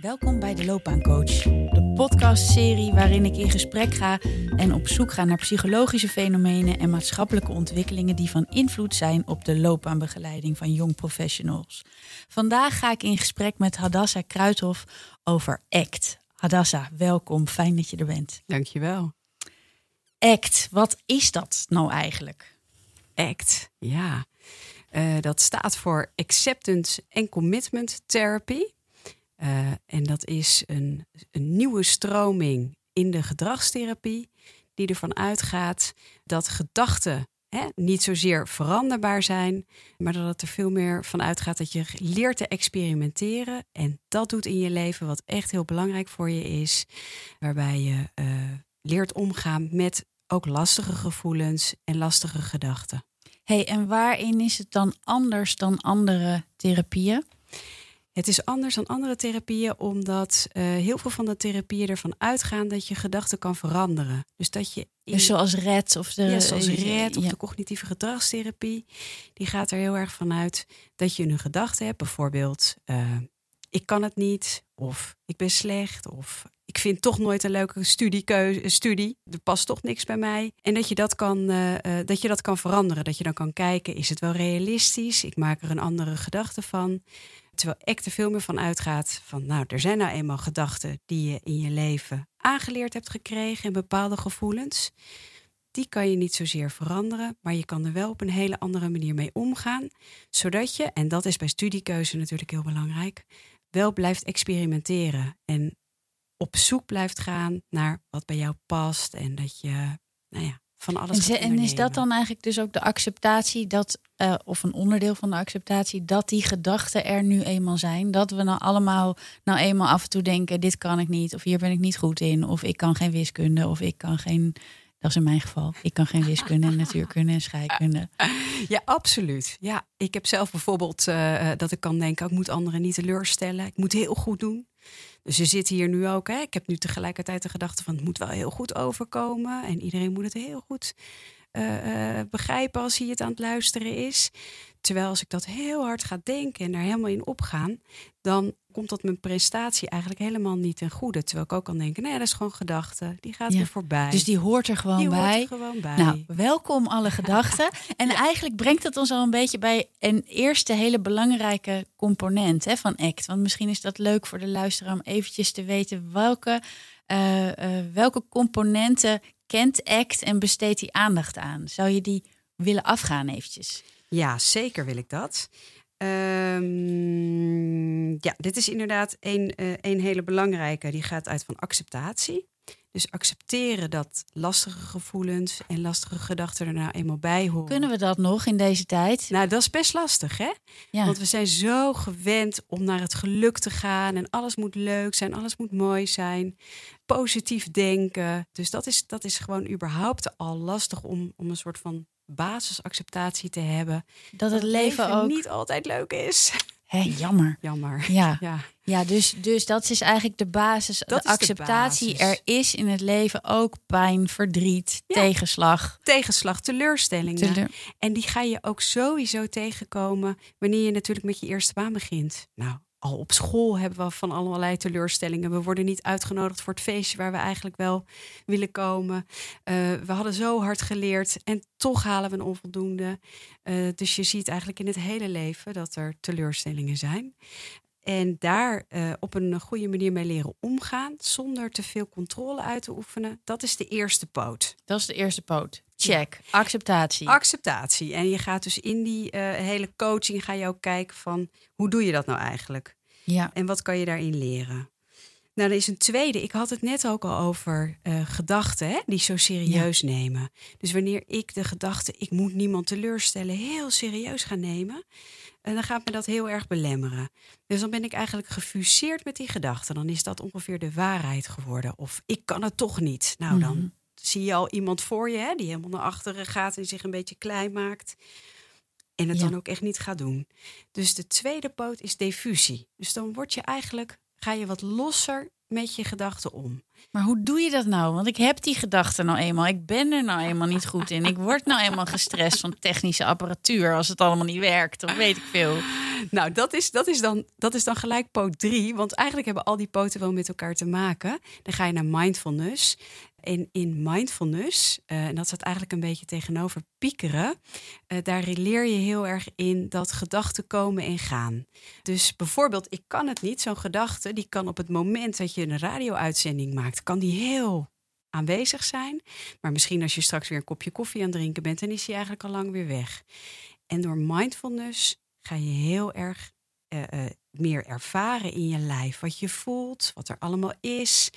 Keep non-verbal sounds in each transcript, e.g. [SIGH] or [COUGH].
Welkom bij de Loopbaancoach, de podcastserie waarin ik in gesprek ga en op zoek ga naar psychologische fenomenen en maatschappelijke ontwikkelingen die van invloed zijn op de loopbaanbegeleiding van jong professionals. Vandaag ga ik in gesprek met Hadassa Kruithof over ACT. Hadassa, welkom, fijn dat je er bent. Dankjewel. ACT, wat is dat nou eigenlijk? ACT, ja. Uh, dat staat voor Acceptance and Commitment Therapy. Uh, en dat is een, een nieuwe stroming in de gedragstherapie, die ervan uitgaat dat gedachten hè, niet zozeer veranderbaar zijn, maar dat het er veel meer van uitgaat dat je leert te experimenteren. En dat doet in je leven wat echt heel belangrijk voor je is, waarbij je uh, leert omgaan met ook lastige gevoelens en lastige gedachten. hey, en waarin is het dan anders dan andere therapieën? Het is anders dan andere therapieën, omdat uh, heel veel van de therapieën ervan uitgaan dat je gedachten kan veranderen. Dus dat je. In... Dus zoals RED of de. Ja, zoals RED of ja. de cognitieve gedragstherapie. Die gaat er heel erg van uit dat je een gedachte hebt, bijvoorbeeld. Uh, ik kan het niet, of ik ben slecht, of ik vind toch nooit een leuke studiekeuze, studie. Er past toch niks bij mij. En dat je dat, kan, uh, dat je dat kan veranderen. Dat je dan kan kijken, is het wel realistisch? Ik maak er een andere gedachte van. Terwijl ik er veel meer van uitgaat van, nou, er zijn nou eenmaal gedachten die je in je leven aangeleerd hebt gekregen en bepaalde gevoelens. Die kan je niet zozeer veranderen, maar je kan er wel op een hele andere manier mee omgaan. Zodat je, en dat is bij studiekeuze natuurlijk heel belangrijk, wel blijft experimenteren. En op zoek blijft gaan naar wat bij jou past. En dat je, nou ja, van alles. En, en is dat dan eigenlijk dus ook de acceptatie dat, uh, of een onderdeel van de acceptatie, dat die gedachten er nu eenmaal zijn? Dat we nou allemaal nou eenmaal af en toe denken: dit kan ik niet, of hier ben ik niet goed in, of ik kan geen wiskunde, of ik kan geen. Dat is in mijn geval. Ik kan geen wiskunde, [LAUGHS] natuurkunde en scheikunde. Ja, absoluut. Ja, ik heb zelf bijvoorbeeld uh, dat ik kan denken: ik moet anderen niet teleurstellen. Ik moet heel goed doen. Dus je zit hier nu ook. Hè? Ik heb nu tegelijkertijd de gedachte van het moet wel heel goed overkomen. En iedereen moet het heel goed uh, uh, begrijpen als hij het aan het luisteren is. Terwijl als ik dat heel hard ga denken en er helemaal in opgaan, dan komt dat mijn prestatie eigenlijk helemaal niet ten goede. Terwijl ik ook kan denken, nee, dat is gewoon gedachte. Die gaat ja. weer voorbij. Dus die hoort er gewoon, die bij. Hoort er gewoon bij. Nou, welkom alle gedachten. [LAUGHS] En ja. eigenlijk brengt het ons al een beetje bij een eerste hele belangrijke component hè, van ACT. Want misschien is dat leuk voor de luisteraar om eventjes te weten welke, uh, uh, welke componenten kent ACT en besteedt die aandacht aan. Zou je die willen afgaan eventjes? Ja, zeker wil ik dat. Um, ja, dit is inderdaad een, uh, een hele belangrijke. Die gaat uit van acceptatie. Dus accepteren dat lastige gevoelens en lastige gedachten er nou eenmaal bij horen. Kunnen we dat nog in deze tijd? Nou, dat is best lastig, hè? Ja. Want we zijn zo gewend om naar het geluk te gaan en alles moet leuk zijn, alles moet mooi zijn, positief denken. Dus dat is, dat is gewoon überhaupt al lastig om, om een soort van basisacceptatie te hebben. Dat het leven, leven ook niet altijd leuk is. Hé, jammer. Jammer. Ja, [LAUGHS] ja. ja dus, dus dat is eigenlijk de basis. Dat de acceptatie. De basis. Er is in het leven ook pijn, verdriet, ja. tegenslag. Tegenslag, teleurstellingen. Teleur. En die ga je ook sowieso tegenkomen wanneer je natuurlijk met je eerste baan begint. Nou, al op school hebben we van allerlei teleurstellingen. We worden niet uitgenodigd voor het feestje waar we eigenlijk wel willen komen. Uh, we hadden zo hard geleerd en toch halen we een onvoldoende. Uh, dus je ziet eigenlijk in het hele leven dat er teleurstellingen zijn. En daar uh, op een goede manier mee leren omgaan, zonder te veel controle uit te oefenen, dat is de eerste poot. Dat is de eerste poot. Check. Acceptatie. Acceptatie. En je gaat dus in die uh, hele coaching ga je ook kijken van hoe doe je dat nou eigenlijk? Ja. En wat kan je daarin leren? Nou, er is een tweede. Ik had het net ook al over uh, gedachten hè, die zo serieus ja. nemen. Dus wanneer ik de gedachte, ik moet niemand teleurstellen, heel serieus ga nemen, en dan gaat me dat heel erg belemmeren. Dus dan ben ik eigenlijk gefuseerd met die gedachte. Dan is dat ongeveer de waarheid geworden. Of ik kan het toch niet. Nou, dan mm -hmm. zie je al iemand voor je hè, die helemaal naar achteren gaat en zich een beetje klein maakt. En het ja. dan ook echt niet gaat doen. Dus de tweede poot is diffusie. Dus dan word je eigenlijk ga je wat losser met je gedachten om. Maar hoe doe je dat nou? Want ik heb die gedachten nou eenmaal. Ik ben er nou eenmaal niet goed in. Ik word nou eenmaal gestrest van technische apparatuur als het allemaal niet werkt. Of weet ik veel. Nou, dat is, dat is, dan, dat is dan gelijk poot 3. Want eigenlijk hebben al die poten wel met elkaar te maken. Dan ga je naar mindfulness. En in mindfulness, uh, en dat staat eigenlijk een beetje tegenover piekeren, uh, daar leer je heel erg in dat gedachten komen en gaan. Dus bijvoorbeeld, ik kan het niet, zo'n gedachte, die kan op het moment dat je een radio-uitzending maakt, kan die heel aanwezig zijn. Maar misschien als je straks weer een kopje koffie aan het drinken bent, dan is die eigenlijk al lang weer weg. En door mindfulness ga je heel erg uh, meer ervaren in je lijf, wat je voelt, wat er allemaal is.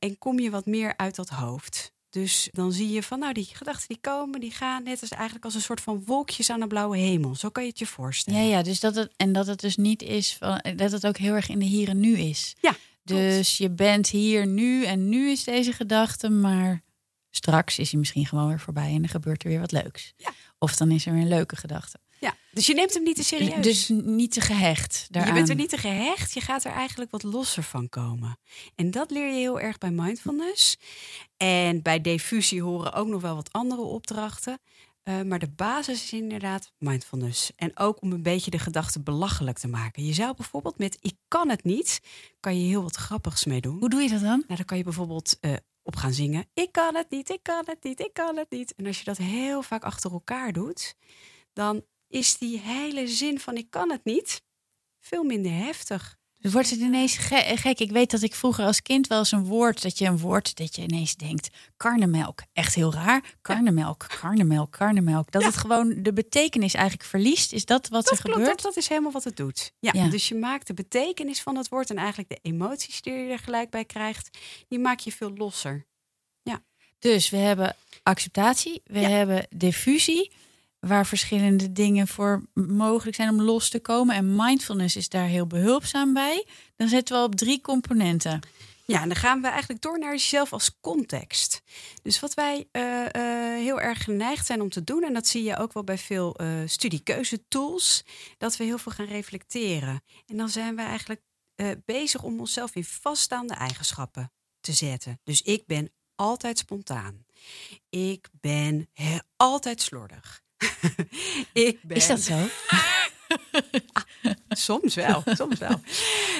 En kom je wat meer uit dat hoofd. Dus dan zie je van, nou, die gedachten die komen, die gaan net als eigenlijk als een soort van wolkjes aan de blauwe hemel. Zo kan je het je voorstellen. Ja, ja, dus dat het, en dat het dus niet is, van, dat het ook heel erg in de hier en nu is. Ja. Dus je bent hier nu en nu is deze gedachte, maar straks is hij misschien gewoon weer voorbij en er gebeurt er weer wat leuks. Ja. Of dan is er weer een leuke gedachte. Ja, dus je neemt hem niet te serieus. Dus niet te gehecht daaraan. Je bent er niet te gehecht, je gaat er eigenlijk wat losser van komen. En dat leer je heel erg bij mindfulness. En bij diffusie horen ook nog wel wat andere opdrachten. Uh, maar de basis is inderdaad mindfulness. En ook om een beetje de gedachten belachelijk te maken. Je zou bijvoorbeeld met ik kan het niet, kan je heel wat grappigs mee doen. Hoe doe je dat dan? Nou, dan kan je bijvoorbeeld uh, op gaan zingen. Ik kan het niet, ik kan het niet, ik kan het niet. En als je dat heel vaak achter elkaar doet, dan is die hele zin van ik kan het niet veel minder heftig. Dus wordt het ineens gek? Ik weet dat ik vroeger als kind wel eens een woord, dat je een woord, dat je ineens denkt, karnemelk. Echt heel raar. Karnemelk, karnemelk, karnemelk. Dat het gewoon de betekenis eigenlijk verliest. Is dat wat dat er klopt, gebeurt? Dat, is helemaal wat het doet. Ja, ja, dus je maakt de betekenis van het woord en eigenlijk de emoties die je er gelijk bij krijgt, die maak je veel losser. Ja. Dus we hebben acceptatie, we hebben diffusie waar verschillende dingen voor mogelijk zijn om los te komen. En mindfulness is daar heel behulpzaam bij. Dan zetten we op drie componenten. Ja, en dan gaan we eigenlijk door naar jezelf als context. Dus wat wij uh, uh, heel erg geneigd zijn om te doen, en dat zie je ook wel bij veel uh, studiekeuzetools, dat we heel veel gaan reflecteren. En dan zijn we eigenlijk bezig om onszelf in vaststaande eigenschappen te zetten. Dus ik ben altijd spontaan. Ik ben altijd slordig. Ik ben... [LAUGHS] Is dat zo? soms wel, soms wel.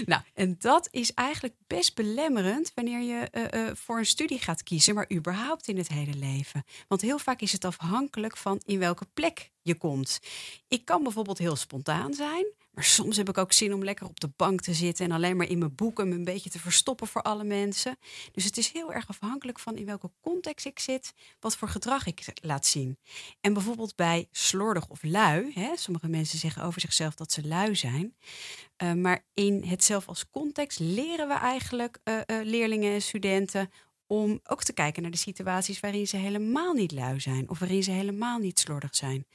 Nou, en dat is eigenlijk best belemmerend wanneer je uh, uh, voor een studie gaat kiezen, maar überhaupt in het hele leven. Want heel vaak is het afhankelijk van in welke plek je komt. Ik kan bijvoorbeeld heel spontaan zijn, maar soms heb ik ook zin om lekker op de bank te zitten en alleen maar in mijn boeken me een beetje te verstoppen voor alle mensen. Dus het is heel erg afhankelijk van in welke context ik zit, wat voor gedrag ik laat zien. En bijvoorbeeld bij slordig of lui, hè, sommige mensen zeggen over zichzelf dat ze lui zijn. Uh, maar in het zelf als context leren we eigenlijk uh, uh, leerlingen en studenten om ook te kijken naar de situaties waarin ze helemaal niet lui zijn of waarin ze helemaal niet slordig zijn.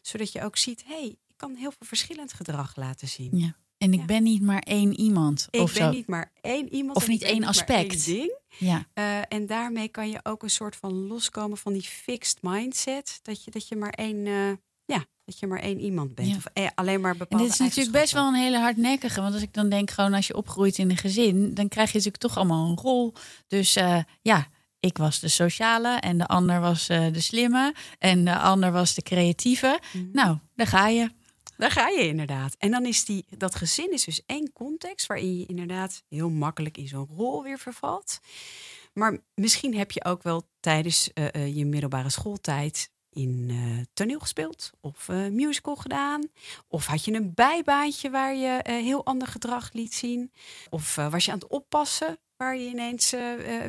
Zodat je ook ziet, hé, hey, ik kan heel veel verschillend gedrag laten zien. Ja. En ik ja. ben niet maar één iemand. Ik of ben zo. niet maar één iemand. Of niet één aspect. Één ding. Ja. Uh, en daarmee kan je ook een soort van loskomen van die fixed mindset. Dat je, dat je maar één. Uh, ja, dat je maar één iemand bent. Ja. Of eh, alleen maar bepaalde En dit is natuurlijk best wel een hele hardnekkige. Want als ik dan denk, gewoon als je opgroeit in een gezin, dan krijg je natuurlijk toch allemaal een rol. Dus uh, ja, ik was de sociale en de ander was de slimme en de ander was de creatieve. Mm. Nou, daar ga je. Daar ga je inderdaad. En dan is die, dat gezin is dus één context waarin je inderdaad heel makkelijk in zo'n rol weer vervalt. Maar misschien heb je ook wel tijdens uh, uh, je middelbare schooltijd in uh, toneel gespeeld of musical gedaan. Of had je een bijbaantje waar je heel ander gedrag liet zien. Of was je aan het oppassen waar je ineens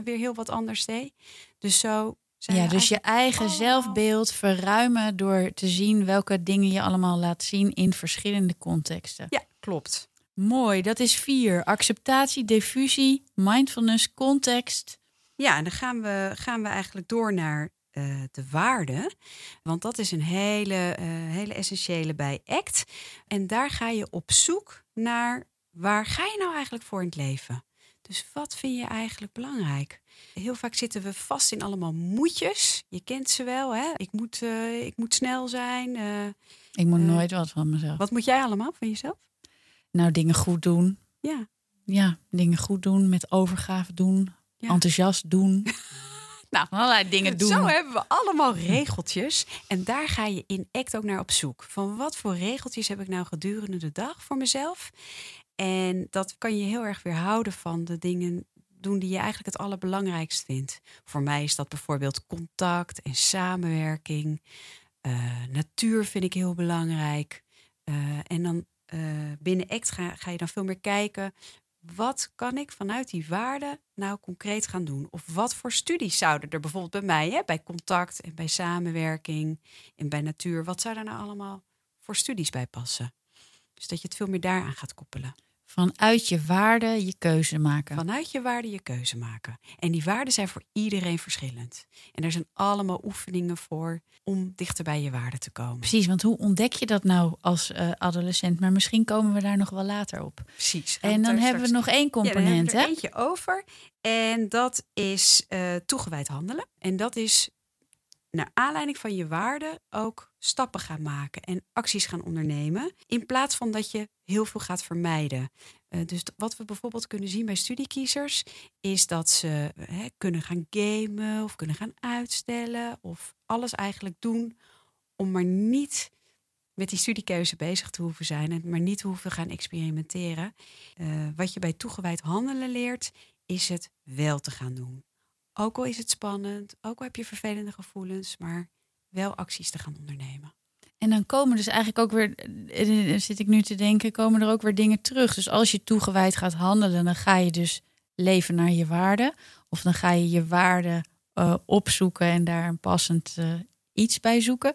weer heel wat anders deed. Dus zo. Ja, dus je eigen zelfbeeld verruimen door te zien welke dingen je allemaal laat zien in verschillende contexten. Ja, klopt. Mooi, dat is vier. Acceptatie, diffusie, mindfulness, context. Ja, en dan gaan we, gaan we eigenlijk door naar uh, de waarde. Want dat is een hele, uh, hele essentiële bij ACT. En daar ga je op zoek naar waar ga je nou eigenlijk voor in het leven? Dus wat vind je eigenlijk belangrijk? Heel vaak zitten we vast in allemaal moetjes. Je kent ze wel, hè? Ik moet, uh, ik moet snel zijn. ik moet nooit wat van mezelf. Wat moet jij allemaal van jezelf? Nou, dingen goed doen. Ja. ja, dingen goed doen, met overgave doen, Ja. enthousiast doen. [LAUGHS] nou, allerlei dingen doen. Zo hebben we allemaal regeltjes. En daar ga je in ACT ook naar op zoek. Van wat voor regeltjes heb ik nou gedurende de dag voor mezelf? En dat kan je heel erg weerhouden van de dingen doen die je eigenlijk het allerbelangrijkst vindt. Voor mij is dat bijvoorbeeld contact en samenwerking. Eh, natuur vind ik heel belangrijk. Eh, en dan eh, binnen ACT ga, je dan veel meer kijken. Wat kan ik vanuit die waarden nou concreet gaan doen? Of wat voor studies zouden er bijvoorbeeld bij mij, hè, bij contact en bij samenwerking en bij natuur, wat zou daar nou allemaal voor studies bij passen? Dus dat je het veel meer daaraan gaat koppelen. Vanuit je waarde je keuze maken. Vanuit je waarden je keuze maken. En die waarden zijn voor iedereen verschillend. En er zijn allemaal oefeningen voor om dichter bij je waarden te komen. Precies, want hoe ontdek je dat nou als eh, adolescent? Maar misschien komen we daar nog wel later op. Precies. En dan hebben we nog één Ja, dan component, hebben we er hè? eentje over. En dat is eh, toegewijd handelen. En dat is naar aanleiding van je waarden ook stappen gaan maken en acties gaan ondernemen. In plaats van dat je heel veel gaat vermijden. Eh, dus wat we bijvoorbeeld kunnen zien bij studiekiezers, is dat ze hè, kunnen gaan gamen of kunnen gaan uitstellen. Of alles eigenlijk doen om maar niet met die studiekeuze bezig te hoeven zijn en maar niet te hoeven gaan experimenteren. Eh, wat je bij toegewijd handelen leert, is het wel te gaan doen. Ook al is het spannend, ook al heb je vervelende gevoelens, maar wel acties te gaan ondernemen. En dan komen dus eigenlijk ook weer, eh, eh, zit ik nu te denken, komen er ook weer dingen terug. Dus als je toegewijd gaat handelen, dan ga je dus leven naar je waarde. Of dan ga je je waarde eh, opzoeken en daar een passend eh, iets bij zoeken.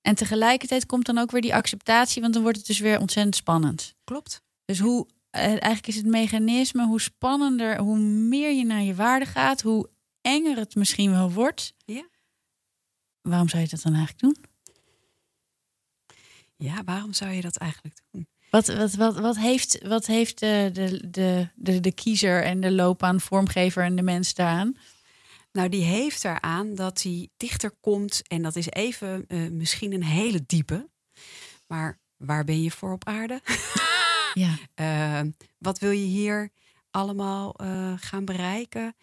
En tegelijkertijd komt dan ook weer die acceptatie, want dan wordt het dus weer ontzettend spannend. Klopt. Dus hoe, eh, eigenlijk is het mechanisme, hoe spannender, hoe meer je naar je waarde gaat, hoe enger het misschien wel wordt. Ja. Waarom zou je dat dan eigenlijk doen? Ja, waarom zou je dat eigenlijk doen? Wat, wat, wat, wat heeft, wat heeft de, de, de, de, de kiezer en de loopbaanvormgever en de mens daaraan? Nou, die heeft eraan dat hij dichter komt. En dat is even eh, misschien een hele diepe. Maar waar ben je voor op aarde? [LAUGHS] Ja, Eh, wat wil je hier allemaal eh, gaan bereiken?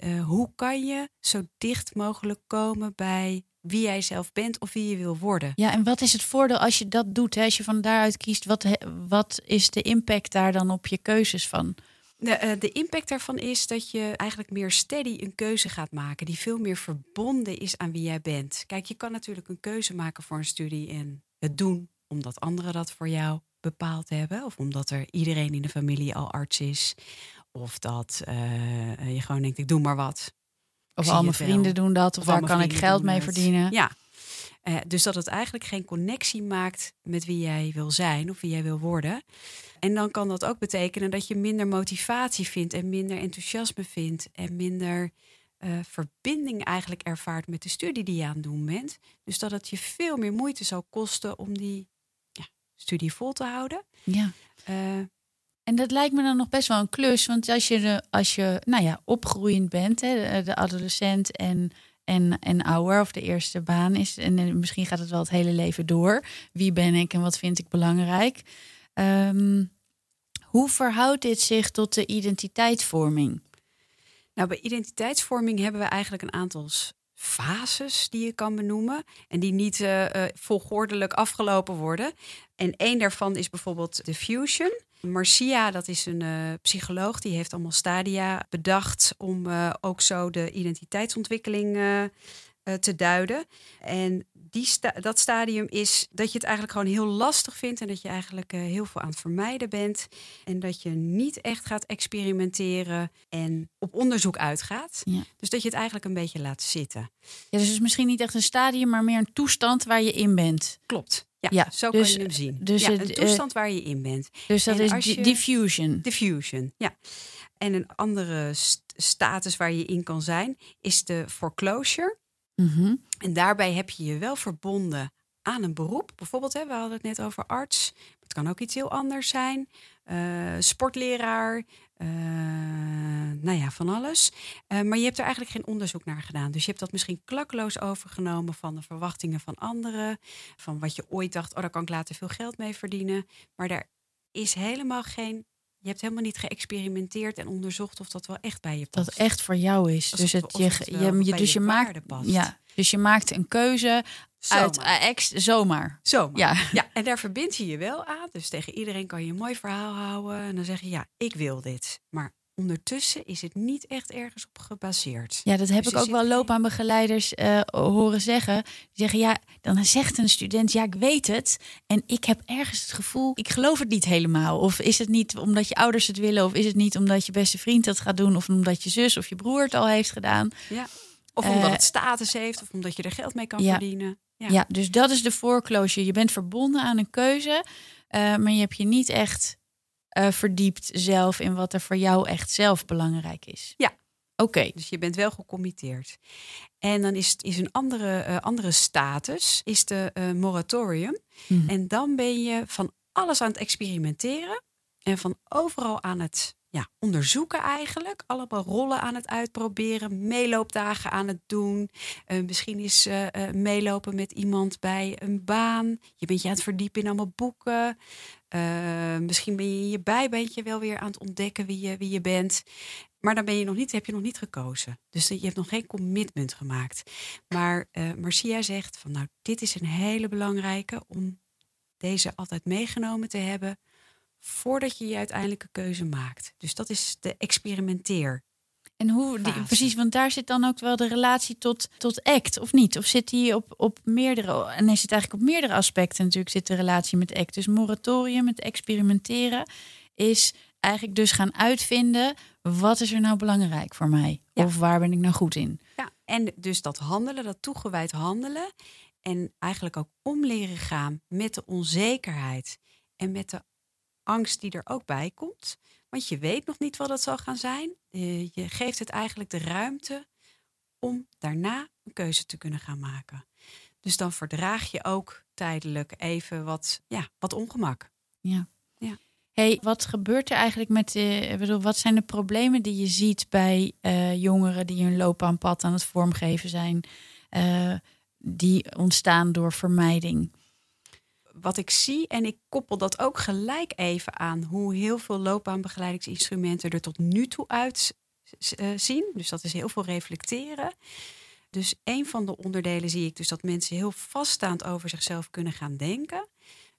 Eh, hoe kan je zo dicht mogelijk komen bij wie jij zelf bent of wie je wil worden? ja, en wat is het voordeel als je dat doet? Hè? Als je van daaruit kiest, wat, wat is de impact daar dan op je keuzes van? De, eh, de impact daarvan is dat je eigenlijk meer steady een keuze gaat maken die veel meer verbonden is aan wie jij bent. Kijk, je kan natuurlijk een keuze maken voor een studie en het doen omdat anderen dat voor jou bepaald hebben. Of omdat er iedereen in de familie al arts is. Of dat eh, je gewoon denkt, ik doe maar wat. Of al mijn wel. vrienden doen dat, of, mijn kan ik geld mee het. verdienen. Ja. Eh, dus dat het eigenlijk geen connectie maakt met wie jij wil zijn of wie jij wil worden. En dan kan dat ook betekenen dat je minder motivatie vindt en minder enthousiasme vindt en minder eh, verbinding eigenlijk ervaart met de studie die je aan het doen bent. Dus dat het je veel meer moeite zal kosten om die ja, studie vol te houden. Ja. En dat lijkt me dan nog best wel een klus. Want als je, als je nou ja, opgroeiend bent, hè, de, adolescent en, en, en ouder, of de eerste baan is, en eh, misschien gaat het wel het hele leven door. Wie ben ik en wat vind ik belangrijk? Ehm, hoe verhoudt dit zich tot de identiteitsvorming? Nou, bij identiteitsvorming hebben we eigenlijk een aantal fases die je kan benoemen. En die niet eh, volgordelijk afgelopen worden. En één daarvan is bijvoorbeeld de fusion. Marcia, dat is een eh, psycholoog, die heeft allemaal stadia bedacht om eh, ook zo de identiteitsontwikkeling eh, te duiden. En die sta- dat stadium is dat je het eigenlijk gewoon heel lastig vindt en dat je eigenlijk heel veel aan het vermijden bent. En dat je niet echt gaat experimenteren en op onderzoek uitgaat. Ja. Dus dat je het eigenlijk een beetje laat zitten. Ja, dus het is misschien niet echt een stadium, maar meer een toestand waar je in bent. Klopt. Ja, Ja, zo dus- kan je hem zien. dus ja, het, een eh, toestand waar je in bent. Dus dat is je- diffusion. Diffusion, ja. En een andere st- status waar je in kan zijn is de foreclosure. Mhm. En daarbij heb je je wel verbonden aan een beroep. Bijvoorbeeld, hè, we hadden het net over arts. Het kan ook iets heel anders zijn. Eh, sportleraar. Eh, nou ja, van alles. Eh, maar je hebt er eigenlijk geen onderzoek naar gedaan. Dus je hebt dat misschien klakkeloos overgenomen van de verwachtingen van anderen. Van wat je ooit dacht, oh, daar kan ik later veel geld mee verdienen. Maar daar is helemaal geen je hebt helemaal niet geëxperimenteerd en onderzocht of dat wel echt bij je Dat past. het echt voor jou is. Dus het- of je, je, je, dus je maakt, ja, dus je maakt een keuze uit Zomaar. eh, ex zomaar. Zomaar. Ja. Ja, en daar verbind je je wel aan. Dus tegen iedereen kan je een mooi verhaal houden. En dan zeg je, ja, ik wil dit. Maar ondertussen is het niet echt ergens op gebaseerd. Ja, dat heb Dus ik ook wel loopbaanbegeleiders eh horen zeggen. Die zeggen, ja, dan zegt een student, ja, ik weet het. En ik heb ergens het gevoel, ik geloof het niet helemaal. Of is het niet omdat je ouders het willen? Of is het niet omdat je beste vriend dat gaat doen? Of omdat je zus of je broer het al heeft gedaan? Ja. Of omdat Eh, het status heeft. Of omdat je er geld mee kan ja. verdienen. Ja. Ja. dus dat is de foreclosure. Je bent verbonden aan een keuze, eh, maar je hebt je niet echt eh, verdiept zelf in wat er voor jou echt zelf belangrijk is. Ja. Oké. Dus je bent wel gecommitteerd. En dan is, is een andere, andere status, is de moratorium. Mhm. En dan ben je van alles aan het experimenteren. En van overal aan het ja, onderzoeken eigenlijk. Allemaal rollen aan het uitproberen. Meeloopdagen aan het doen. Eh, misschien is eh, eh, meelopen met iemand bij een baan. Je bent je aan het verdiepen in allemaal boeken. Misschien ben je in je bijbeentje wel weer aan het ontdekken wie je, wie je bent. Maar dan ben je nog niet, heb je nog niet gekozen. Dus je hebt nog geen commitment gemaakt. Maar Marcia zegt van nou, dit is een hele belangrijke om deze altijd meegenomen te hebben voordat je je uiteindelijke keuze maakt. Dus dat is de experimenteer. En hoe, die, precies, want daar zit dan ook wel de relatie tot, tot ACT, of niet? Of zit die op, op meerdere, en is het eigenlijk op meerdere aspecten natuurlijk zit de relatie met ACT. Dus moratorium, het experimenteren, is eigenlijk dus gaan uitvinden, wat is er nou belangrijk voor mij? Ja. Of waar ben ik nou goed in? Ja, en dus dat handelen, dat toegewijd handelen. En eigenlijk ook om leren gaan met de onzekerheid en met de angst die er ook bij komt. Want je weet nog niet wat het zal gaan zijn. Eh, je geeft het eigenlijk de ruimte om daarna een keuze te kunnen gaan maken. Dus dan verdraag je ook tijdelijk even wat, ja, wat ongemak. Hey, wat gebeurt er eigenlijk met de, ik bedoel, wat zijn de problemen die je ziet bij eh, jongeren die hun loopbaanpad aan het vormgeven zijn, eh, die ontstaan door vermijding? Wat ik zie, en ik koppel dat ook gelijk even aan hoe heel veel loopbaanbegeleidingsinstrumenten er tot nu toe uitzien. Dus dat is heel veel reflecteren. Dus een van de onderdelen zie ik dus dat mensen heel vaststaand over zichzelf kunnen gaan denken.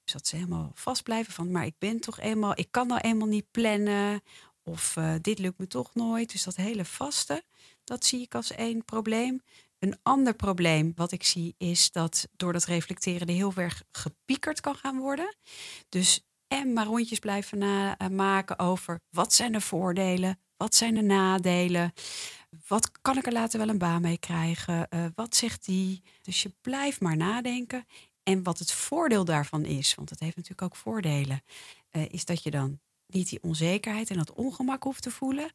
Dus dat ze helemaal vast blijven van, maar ik ben toch eenmaal, ik kan nou eenmaal niet plannen. Of eh, dit lukt me toch nooit. Dus dat hele vaste, dat zie ik als één probleem. Een ander probleem wat ik zie is dat door dat reflecteren er heel erg gepiekerd kan gaan worden. Dus en maar rondjes blijven na, eh, maken over wat zijn de voordelen, wat zijn de nadelen, wat kan ik er later wel een baan mee krijgen, eh, wat zegt die. Dus je blijft maar nadenken. En wat het voordeel daarvan is, want het heeft natuurlijk ook voordelen, eh, is dat je dan niet die onzekerheid en dat ongemak hoeft te voelen.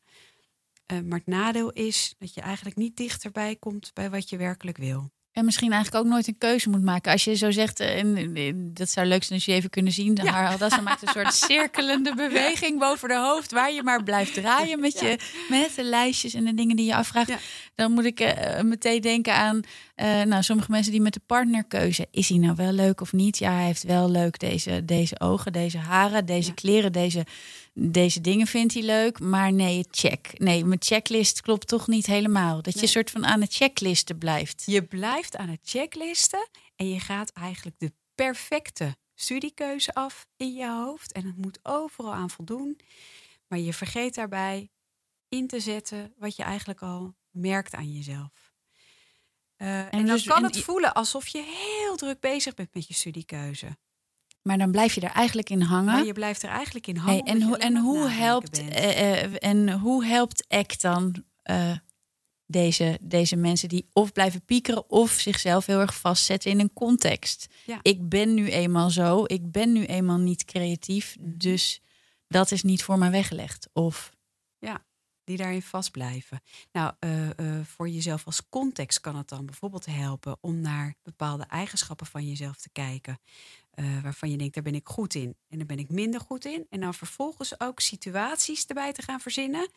Eh, maar het nadeel is dat je eigenlijk niet dichterbij komt bij wat je werkelijk wil. En misschien eigenlijk ook nooit een keuze moet maken. Als je zo zegt, eh, en, en dat zou leuk zijn als je even kunnen zien. De Ja. haar maakt een soort [LAUGHS] cirkelende beweging boven de hoofd. Waar je maar blijft draaien met, je, met de lijstjes en de dingen die je afvraagt. Ja. Dan moet ik eh, meteen denken aan eh, nou, sommige mensen die met de partnerkeuze. Is hij nou wel leuk of niet? Ja, hij heeft wel leuk deze, deze ogen, deze haren, deze Ja. kleren, deze, deze dingen vindt hij leuk. Maar nee, check. Nee, mijn checklist klopt toch niet helemaal. Dat je Nee. soort van aan het checklisten blijft. Je blijft aan het checklisten en je gaat eigenlijk de perfecte studiekeuze af in je hoofd. En het moet overal aan voldoen. Maar je vergeet daarbij in te zetten wat je eigenlijk al merkt aan jezelf. Eh, en, dan dus- kan en het je- voelen alsof je heel druk bezig bent met je studiekeuze. Maar dan blijf je er eigenlijk in hangen. Maar je blijft er eigenlijk in hangen. Hey, en, hoe, alleen en, hoe helpt, eh, eh, en hoe helpt ACT dan eh, deze, deze mensen die of blijven piekeren of zichzelf heel erg vastzetten in een context? Ja. Ik ben nu eenmaal zo, ik ben nu eenmaal niet creatief, Mhm. dus dat is niet voor mij weggelegd. Of die daarin vastblijven. Nou, eh, eh, voor jezelf als context kan het dan bijvoorbeeld helpen om naar bepaalde eigenschappen van jezelf te kijken. eh, waarvan je denkt, daar ben ik goed in en daar ben ik minder goed in. En dan vervolgens ook situaties erbij te gaan verzinnen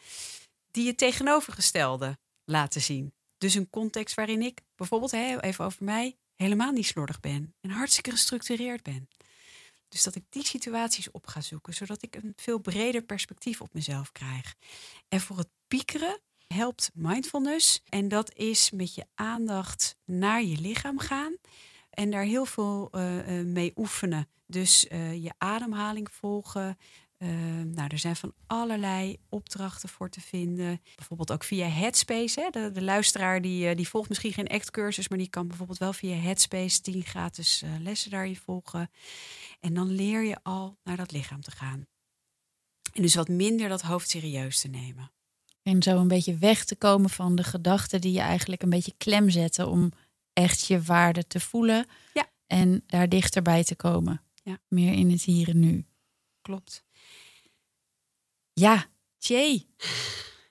die het tegenovergestelde laten zien. Dus een context waarin ik bijvoorbeeld, hè, even over mij, helemaal niet slordig ben en hartstikke gestructureerd ben. Dus dat ik die situaties op ga zoeken, zodat ik een veel breder perspectief op mezelf krijg. En voor het piekeren helpt mindfulness. En dat is met je aandacht naar je lichaam gaan en daar heel veel uh, mee oefenen. Dus uh, je ademhaling volgen, Ehm, nou, er zijn van allerlei opdrachten voor te vinden. Bijvoorbeeld ook via Headspace. Hè? De, de, luisteraar die, eh, die volgt misschien geen ACT-cursus, maar die kan bijvoorbeeld wel via Headspace tien gratis uh, lessen daarin volgen. En dan leer je al naar dat lichaam te gaan. En dus wat minder dat hoofd serieus te nemen. En zo een beetje weg te komen van de gedachten die je eigenlijk een beetje klem zetten om echt je waarde te voelen. Ja. En daar dichterbij te komen. Ja. Meer in het hier en nu. Klopt. Ja, Jay.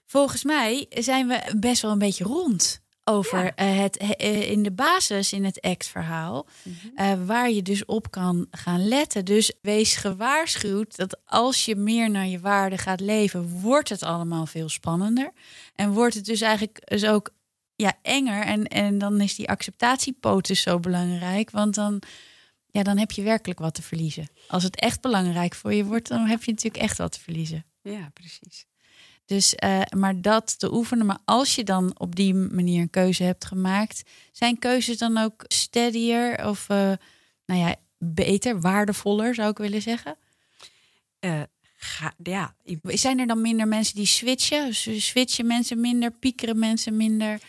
Volgens mij zijn we best wel een beetje rond over eh, het uh, in de basis in het act-verhaal, mm -hmm. uh, waar je dus op kan gaan letten. Dus wees gewaarschuwd dat als je meer naar je waarde gaat leven, wordt het allemaal veel spannender en wordt het dus eigenlijk dus ook ja enger en en dan is die acceptatiepoot zo belangrijk, want dan ja, dan heb je werkelijk wat te verliezen. Als het echt belangrijk voor je wordt, dan heb je natuurlijk echt wat te verliezen. Ja, precies. Dus, uh, maar dat te oefenen. Maar als je dan op die manier een keuze hebt gemaakt, zijn keuzes dan ook steadier of, uh, nou ja, beter, waardevoller zou ik willen zeggen? Uh, ga, ja. Zijn er dan minder mensen die switchen? Switchen mensen minder, piekeren mensen minder?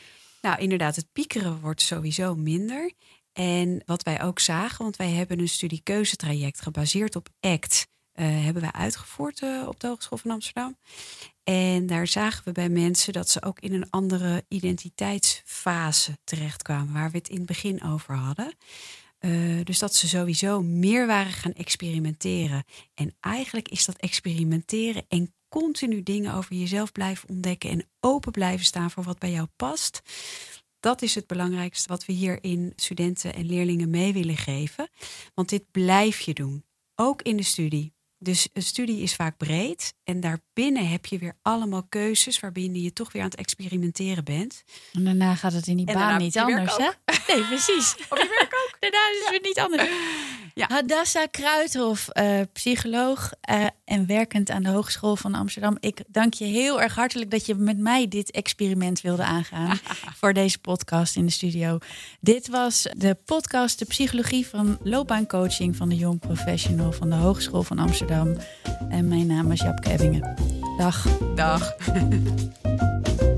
Nou, inderdaad, het piekeren wordt sowieso minder. En wat wij ook zagen, want wij hebben een studie keuzetraject gebaseerd op ACT. Uh, hebben wij uitgevoerd uh, op de Hogeschool van Amsterdam. En daar zagen we bij mensen dat ze ook in een andere identiteitsfase terechtkwamen, waar we het in het begin over hadden. Uh, dus dat ze sowieso meer waren gaan experimenteren. En eigenlijk is dat experimenteren en continu dingen over jezelf blijven ontdekken en open blijven staan voor wat bij jou past. Dat is het belangrijkste wat we hier in studenten en leerlingen mee willen geven. Want dit blijf je doen, ook in de studie. Dus een studie is vaak breed en daarbinnen heb je weer allemaal keuzes waarbinnen je toch weer aan het experimenteren bent. En daarna gaat het in die baan niet anders, hè? Nee, precies. [LAUGHS] Op je werk ook. [LAUGHS] daarna is het weer niet anders. Ja. Hadassa Kruithof, uh, psycholoog uh, en werkend aan de Hogeschool van Amsterdam. Ik dank je heel erg hartelijk dat je met mij dit experiment wilde aangaan [LAUGHS] voor deze podcast in de studio. Dit was de podcast De Psychologie van Loopbaancoaching van de Jong Professional van de Hogeschool van Amsterdam. En mijn naam is Japke Ebbingen. Dag. Dag. [LAUGHS]